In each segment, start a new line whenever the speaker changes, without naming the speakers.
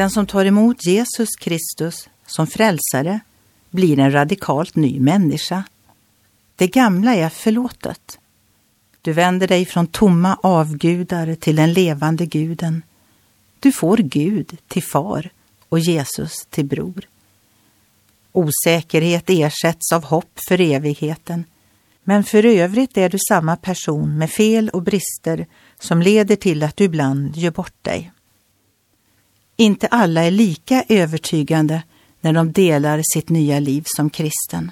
Den som tar emot Jesus Kristus som frälsare blir en radikalt ny människa. Det gamla är förlåtet. Du vänder dig från tomma avgudar till den levande guden. Du får Gud till far och Jesus till bror. Osäkerhet ersätts av hopp för evigheten. Men för övrigt är du samma person med fel och brister som leder till att du ibland gör bort dig. Inte alla är lika övertygande när de delar sitt nya liv som kristen.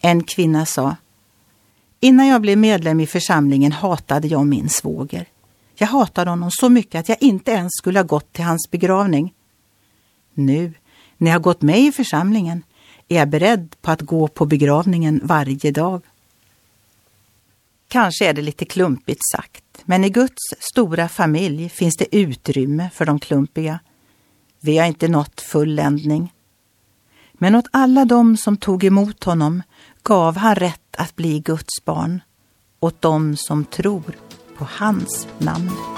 En kvinna sa Innan jag blev medlem i församlingen hatade jag min svåger. Jag hatade honom så mycket att jag inte ens skulle ha gått till hans begravning. Nu, när jag gått med i församlingen, är jag beredd på att gå på begravningen varje dag. Kanske är det lite klumpigt sagt, men i Guds stora familj finns det utrymme för de klumpiga. Vi har inte nått fulländning. Men åt alla dem som tog emot honom gav han rätt att bli Guds barn, åt dem som tror på hans namn.